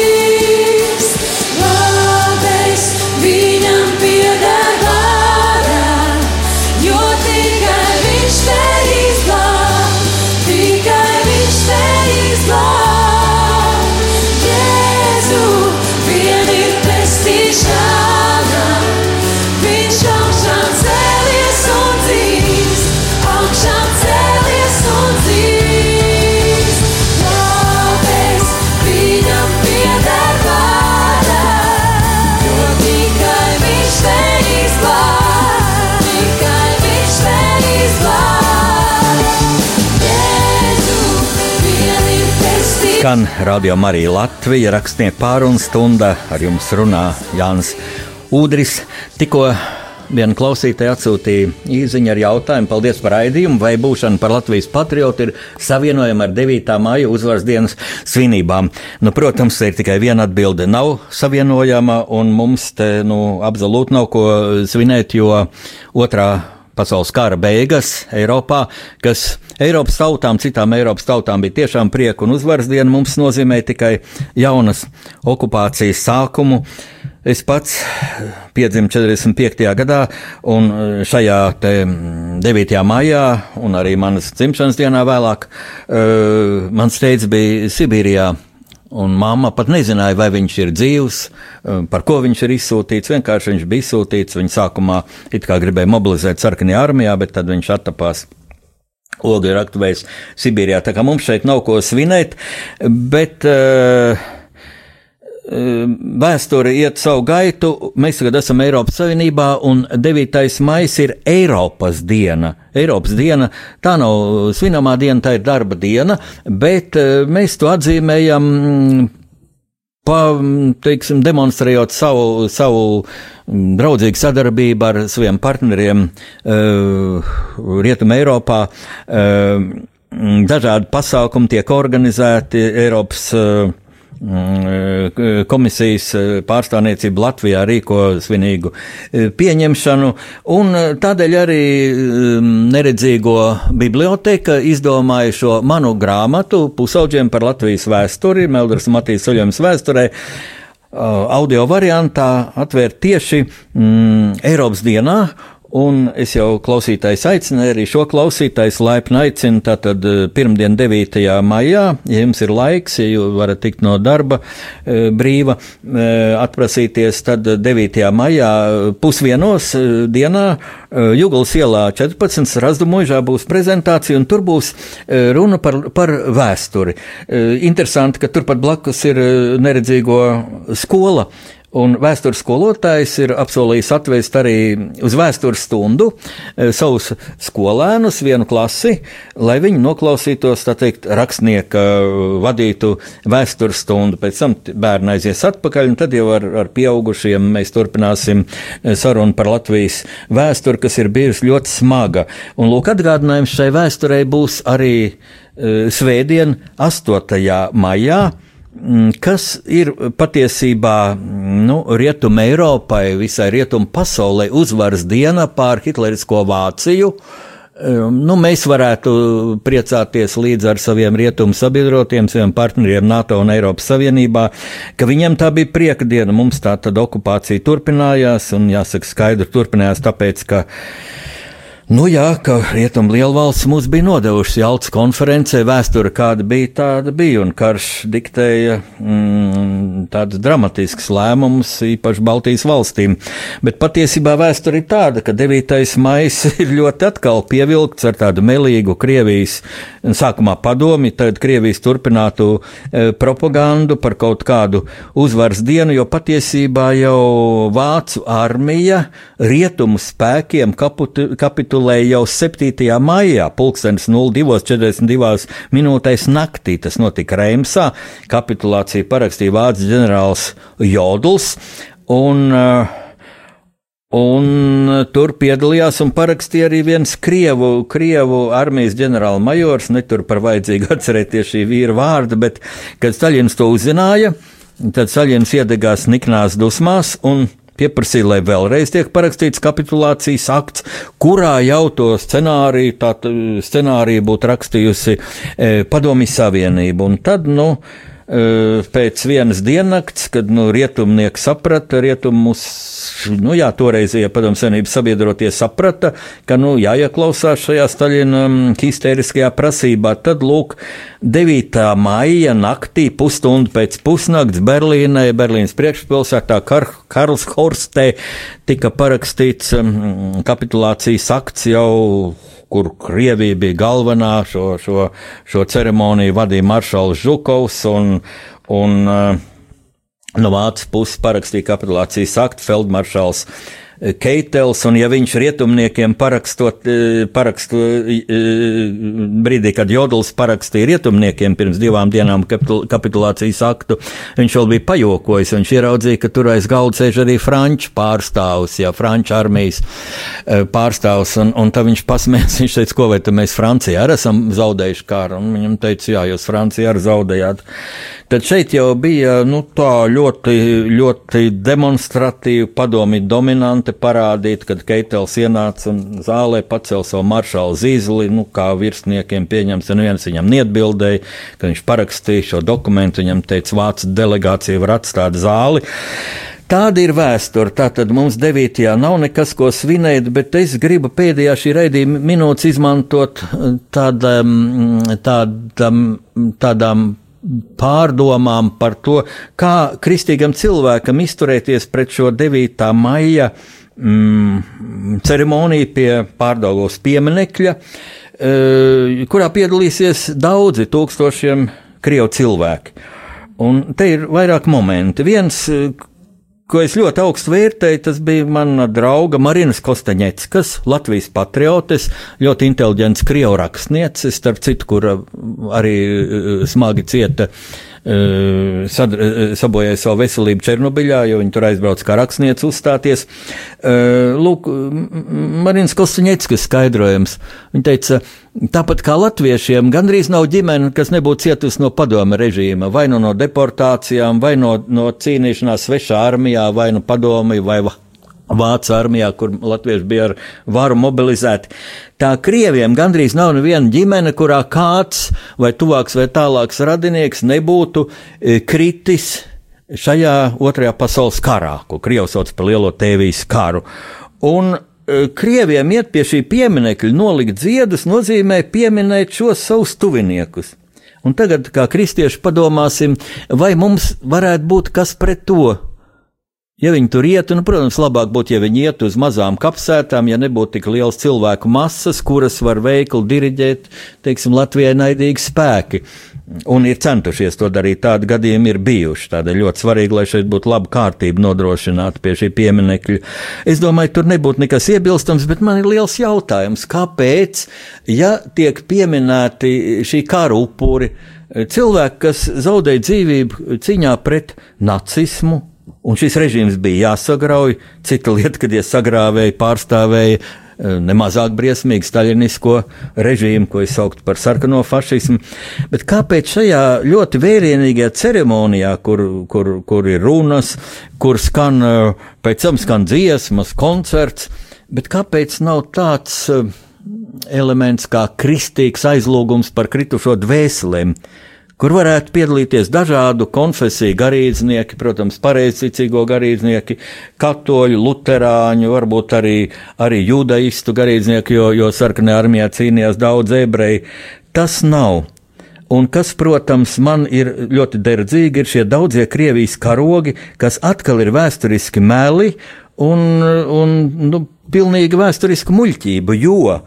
Skan Radio Marija Latvija, rakstnieku pārunu stunda. Ar jums runā Jānis Udris. Tikko viena klausītāja atsūtīja īsiņu ar jautājumu, paldies par raidījumu, vai būšana par Latvijas patriotu ir savienojama ar 9. māju uzvaras dienas svinībām. Nu, protams, ir tikai viena atbilde - nav savienojama, un mums te nu, absolūti nav ko svinēt, jo otrā pasaules kara beigas Eiropā, kas Eiropas tautām, citām Eiropas tautām bija tiešām prieka un uzvaras diena, mums nozīmē tikai jaunas okupācijas sākumu. Es pats piedzimu 45. gadā, un šajā 9. maijā, un arī manas dzimšanas dienā vēlāk, uh, mans teicis bija Sibīrijā Un mamma pat nezināja, vai viņš ir dzīvs, um, par ko viņš ir izsūtīts. Vienkārši viņš bija izsūtīts. Viņa sākumā it kā gribēja mobilizēt sarkanajā armijā, bet tad viņš attapās. Ogi ir aktuvējis Sibīrijā. Tā kā mums šeit nav ko svinēt, bet uh, vēsture iet savu gaitu. Mēs tagad esam Eiropas Savienībā, un 9. maija ir Eiropas diena. Eiropas diena tā nav svinamā diena, tā ir darba diena, bet eh, mēs to atzīmējam. Pa, teiksim, demonstrējot savu, savu draudzīgu sadarbību ar saviem partneriem uh, Rietumē, Eiropā. Uh, dažādi pasākumi tiek organizēti Eiropas uh, Mm, komisijas eh, pārstāvniecība Latvijā rīko svinīgu eh, pieņemšanu, un tādēļ arī mm, neredzīgo biblioteka izdomāja šo manu grāmatu pusauģiem par Latvijas vēsturi, Meldras Matīs Soļojums vēsturē, audio variantā atvērt tieši mm, Eiropas dienā, Un es jau klausītājs aicināju, arī šo klausītājs laipni aicinu, tātad eh, pirmdien 9. maijā, ja jums ir laiks, ja jūs varat tikt no darba eh, brīva, eh, atprasīties, tad 9. maijā pusvienos dienā Juglas ielā 14. Razdu mūžā būs prezentācija, un tur būs runa par, par vēsturi. Interesanti, ka turpat blakus ir neredzīgo skola. Un vēstures skolotājs ir apsolījis atvest arī uz vēstures stundu e, savus skolēnus, vienu klasi, lai viņi noklausītos, tā teikt, rakstnieka vadītu vēstures stundu. Pēc tam bērni aizies atpakaļ, un tad jau ar, ar pieaugušiem mēs turpināsim e, sarunu par Latvijas vēsturi, kas ir bijusi ļoti smaga. Un lūk, atgādinājums šai vēsturei būs arī uh, svētdien, 8. maijā. Mm, kas ir patiesībā nu, Rietuma Eiropai, visai Rietuma pasaulē uzvaras diena pār hitlerisko Vāciju. Um, nu, mēs varētu priecāties līdz ar saviem rietumu sabiedrotiem, saviem partneriem NATO un Eiropas Savienībā, ka viņiem tā bija prieka diena. Mums tā tad okupācija turpinājās, un jāsaka, skaidri turpinājās tāpēc, ka Nu jā, ka rietumu lielvalsts mums bija nodevušas Jaltas konferencē, vēsture kāda bija, tāda bija, un karš diktēja mm, tādus dramatiskus lēmumus, īpaši Baltijas valstīm. Bet patiesībā vēsture ir tāda, ka 9. maijs ir ļoti atkal pievilkts ar tādu melīgu Krievijas, sākumā padomi, tad Krievijas turpinātu e, propagandu par kaut kādu uzvaras dienu, jo patiesībā jau Vācu armija rietumu spēkiem kapitulēja kapitulēja jau 7. maijā, pulkstenis 02.42 minūtēs naktī. Tas notika Reimsā. Kapitulāciju parakstīja vācu ģenerālis Jodls. Un, uh, Un tur piedalījās un parakstīja arī viens krievu, krievu armijas ģenerālmajors. Netur par vajadzīgu atcerēties šī vīra vārdu, bet, kad Staļins to uzzināja, tad Staļins iedegās niknās dusmās un pieprasīja, lai vēlreiz tiek parakstīts kapitulācijas akts, kurā jau to scenāriju, tā scenāriju būtu rakstījusi e, Padomju Savienība. Un tad, nu, pēc vienas diennakts, kad nu, rietumnieki saprata, rietumus nu, jā, toreizie padomu senības sabiedrotie saprata, ka nu, jāieklausās šajā Staļina mm, histēriskajā prasībā. Tad, lūk, 9. maija naktī, pusstundu pēc pusnakts Berlīnē, Berlīnas priekšpilsētā Kar Karls Horstē tika parakstīts um, kapitulācijas akts jau kur Krievija bija galvenā. Šo, šo, šo ceremoniju vadīja maršals Žukovs un, un uh, No Vācijas puses parakstīja kapitulācijas aktu feldmaršals Keitels, un ja viņš rietumniekiem parakstot, parakstu brīdī, kad Jodls parakstīja rietumniekiem pirms divām dienām kapitulācijas aktu, viņš vēl bija pajokojis, viņš ieraudzīja, ka tur aiz galda sēž arī franču pārstāvs, jā, franču armijas pārstāvs, un, un tad viņš pasmēs, viņš teica, ko vai tad mēs Francijā arī esam zaudējuši kāru, un viņam teica, jā, jūs Francijā arī zaudējāt. Tad šeit jau bija nu, tā ļoti, ļoti demonstratīva padomi dominante parādīt, kad Keitels ienāca un zālē pacēla savu maršalu zīzli, nu, kā virsniekiem pieņems, un viens viņam neatbildēja, ka viņš parakstīja šo dokumentu, viņam teica, vācu delegācija var atstāt zāli. Tāda ir vēsture. Tātad mums 9. nav nekas, ko svinēt, bet es gribu pēdējā šī raidījuma minūtes izmantot tādam, tādam, tādām pārdomām par to, kā kristīgam cilvēkam izturēties pret šo 9. maija mm, ceremoniju pie pārdagos pieminekļa, e, kurā piedalīsies daudzi tūkstošiem krievu cilvēki. Un te ir vairāk momenti. Viens, ko es ļoti augstu vērtēju, tas bija mana drauga Marinas Kostaņeckas, Latvijas patriotes, ļoti inteliģents krievu rakstnieces, starp citu, kur arī eh, smagi cieta uh, sabojāja savu veselību Černobiļā, jo viņi tur aizbrauca kā rakstniece uzstāties. Lūk, Marins Kostaņeckis skaidrojums. Viņa teica, tāpat kā latviešiem, gandrīz nav ģimene, kas nebūtu cietusi no padoma režīma, vai nu no deportācijām, vai no, no cīnīšanās svešā armijā, vai nu padomi, vai Vācu armijā, kur latvieši bija ar varu mobilizēti. Tā krieviem gandrīz nav neviena ģimene, kurā kāds vai tuvāks vai tālāks radinieks nebūtu e, kritis šajā otrajā pasaules karā, ko Krievs sauc par lielo tēvijas karu. Un e, Krieviem iet pie šī pieminiekļa, nolikt ziedus, nozīmē pieminēt šos savus tuviniekus. Un tagad, kā kristieši, padomāsim, vai mums varētu būt kas pret to, Ja viņi tur ietu, nu, protams, labāk būtu, ja viņi ietu uz mazām kapsētām, ja nebūtu tik liels cilvēku masas, kuras var veikli diriģēt, teiksim, Latvijai naidīgi spēki. Un ir centušies to darīt. Tādi gadījumi ir bijuši. Tādēļ ļoti svarīgi, lai šeit būtu laba kārtība nodrošināta pie šī pieminekļa. Es domāju, tur nebūtu nekas iebilstams, bet man ir liels jautājums, kāpēc, ja tiek pieminēti šī kara upuri, cilvēki, kas zaudēja dzīvību cīņā pret nacismu, Un šis režīms bija jāsagrauj. Cita lieta, kad tie sagrāvēji pārstāvēja eh, nemazāk briesmīgu staļinisko režīmu, ko es sauktu par sarkano fašismu. Bet kāpēc šajā ļoti vērienīgajā ceremonijā, kur, kur, kur ir runas, kur skan, eh, pēc tam skan dziesmas, koncerts, bet kāpēc nav tāds eh, elements kā kristīgs aizlūgums par kritušo dvēselēm? Kur varētu piedalīties dažādu konfesiju garīdznieki, protams, pareizticīgo garīdznieki, katoļu, luterāņu, varbūt arī, arī judaistu garīdznieki, jo, jo sarkanajā armijā cīnījās daudz ebreju. Tas nav. Un kas, protams, man ir ļoti derdzīgi, ir šie daudzie Krievijas karogi, kas atkal ir vēsturiski meli un, un nu, pilnīgi vēsturiska muļķība, jo uh,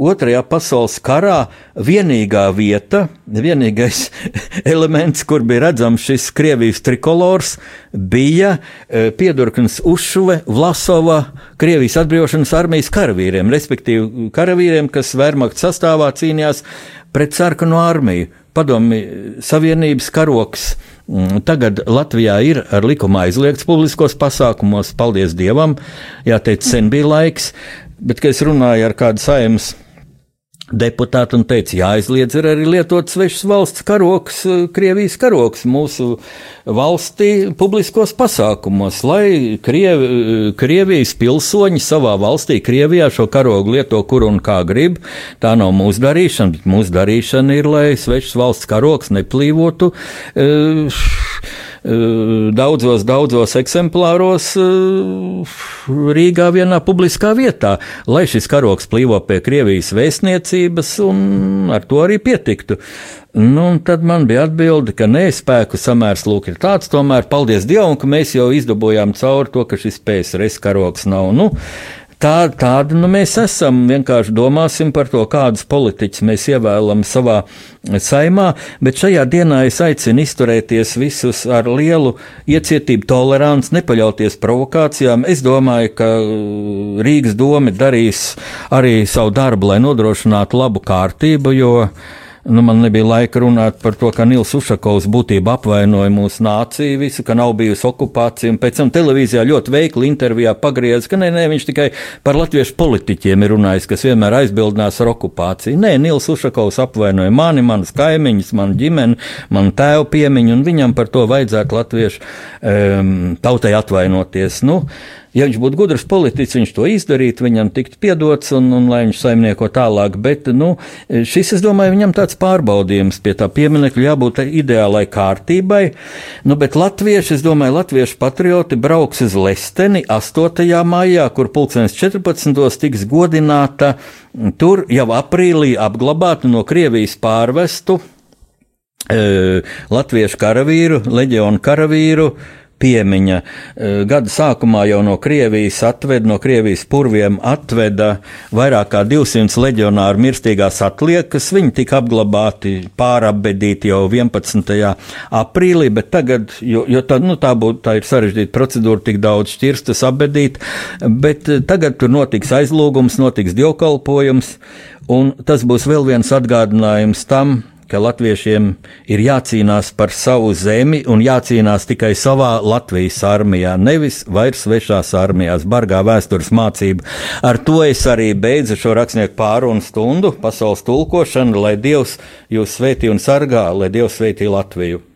Otrajā pasaules karā vienīgā vieta, vienīgais elements, kur bija redzams šis Krievijas trikolors, bija e, piedurknis Ušuve Vlasova Krievijas atbrīvošanas armijas karavīriem, respektīvi karavīriem, kas Vērmakta sastāvā cīnījās pret sarkano armiju. Padomi Savienības karoks mm, tagad Latvijā ir ar likumu aizliegts publiskos pasākumos, paldies Dievam, jāteic, sen bija laiks, bet, kad es runāju ar kādu saimnes deputāti un teica, jāaizliedz ir arī lietot svešas valsts karoks, eh, Krievijas karoks mūsu valstī publiskos pasākumos, lai Kriev, eh, Krievijas pilsoņi savā valstī, Krievijā šo karogu lieto kur un kā grib. Tā nav mūsu darīšana, bet mūsu darīšana ir, lai svešas valsts karoks neplīvotu. Uh, daudzos, daudzos eksemplāros Rīgā vienā publiskā vietā, lai šis karoks plīvo pie Krievijas vēstniecības un ar to arī pietiktu. Nu, tad man bija atbilde, ka nespēku samērs lūk ir tāds, tomēr paldies Dievam, ka mēs jau izdabūjām cauri to, ka šis PSRS karoks nav. Nu, tā, tāda nu, mēs esam. Vienkārši domāsim par to, kādus politiķus mēs ievēlam savā saimā, bet šajā dienā es aicinu izturēties visus ar lielu iecietību, toleranci, nepaļauties provokācijām. Es domāju, ka Rīgas doma darīs arī savu darbu, lai nodrošinātu labu kārtību, jo Nu, man nebija laika runāt par to, ka Nils Ušakovs būtībā apvainoja mūsu nāciju, visu, ka nav bijusi okupācija. Pēc tam televīzijā ļoti veikli intervijā pagriez, ka nē, nē, viņš tikai par latviešu politiķiem ir runājis, kas vienmēr aizbildinās ar okupāciju. Nē, Nils Ušakovs apvainoja mani, manas kaimiņus, manu ģimeni, manu tēvu piemiņu, un viņam par to vajadzētu latviešu um, tautai atvainoties. Nu, Ja viņš būtu gudrs politiķis, viņš to izdarītu, viņam tiktu piedots un, un lai viņš saimnieko tālāk. Bet nu, šis, es domāju, viņam tāds pārbaudījums pie tā pieminiekļa jābūt ideālai kārtībai. Nu, bet latvieši, es domāju, latviešu patrioti brauks uz Lesteni 8. maijā, kur pulkstenis 14. tiks godināta tur jau aprīlī apglabātu no Krievijas pārvestu e, latviešu karavīru, leģionu karavīru piemiņa. E, gada sākumā jau no Krievijas atveda, no Krievijas purviem atveda vairāk kā 200 leģionāru mirstīgās atliekas. Viņi tika apglabāti, pārabedīti jau 11. aprīlī, bet tagad, jo, jo tā, nu, tā, būt, tā ir sarežģīta procedūra, tik daudz šķirstas abedīt, bet tagad tur notiks aizlūgums, notiks dievkalpojums, un tas būs vēl viens atgādinājums tam, ka latviešiem ir jācīnās par savu zemi un jācīnās tikai savā Latvijas armijā, nevis vairs svešās armijās, bargā vēstures mācība. Ar to es arī beidzu šo rakstnieku pārunu stundu, pasaules tulkošanu, lai Dievs jūs svētī un sargā, lai Dievs svētī Latviju.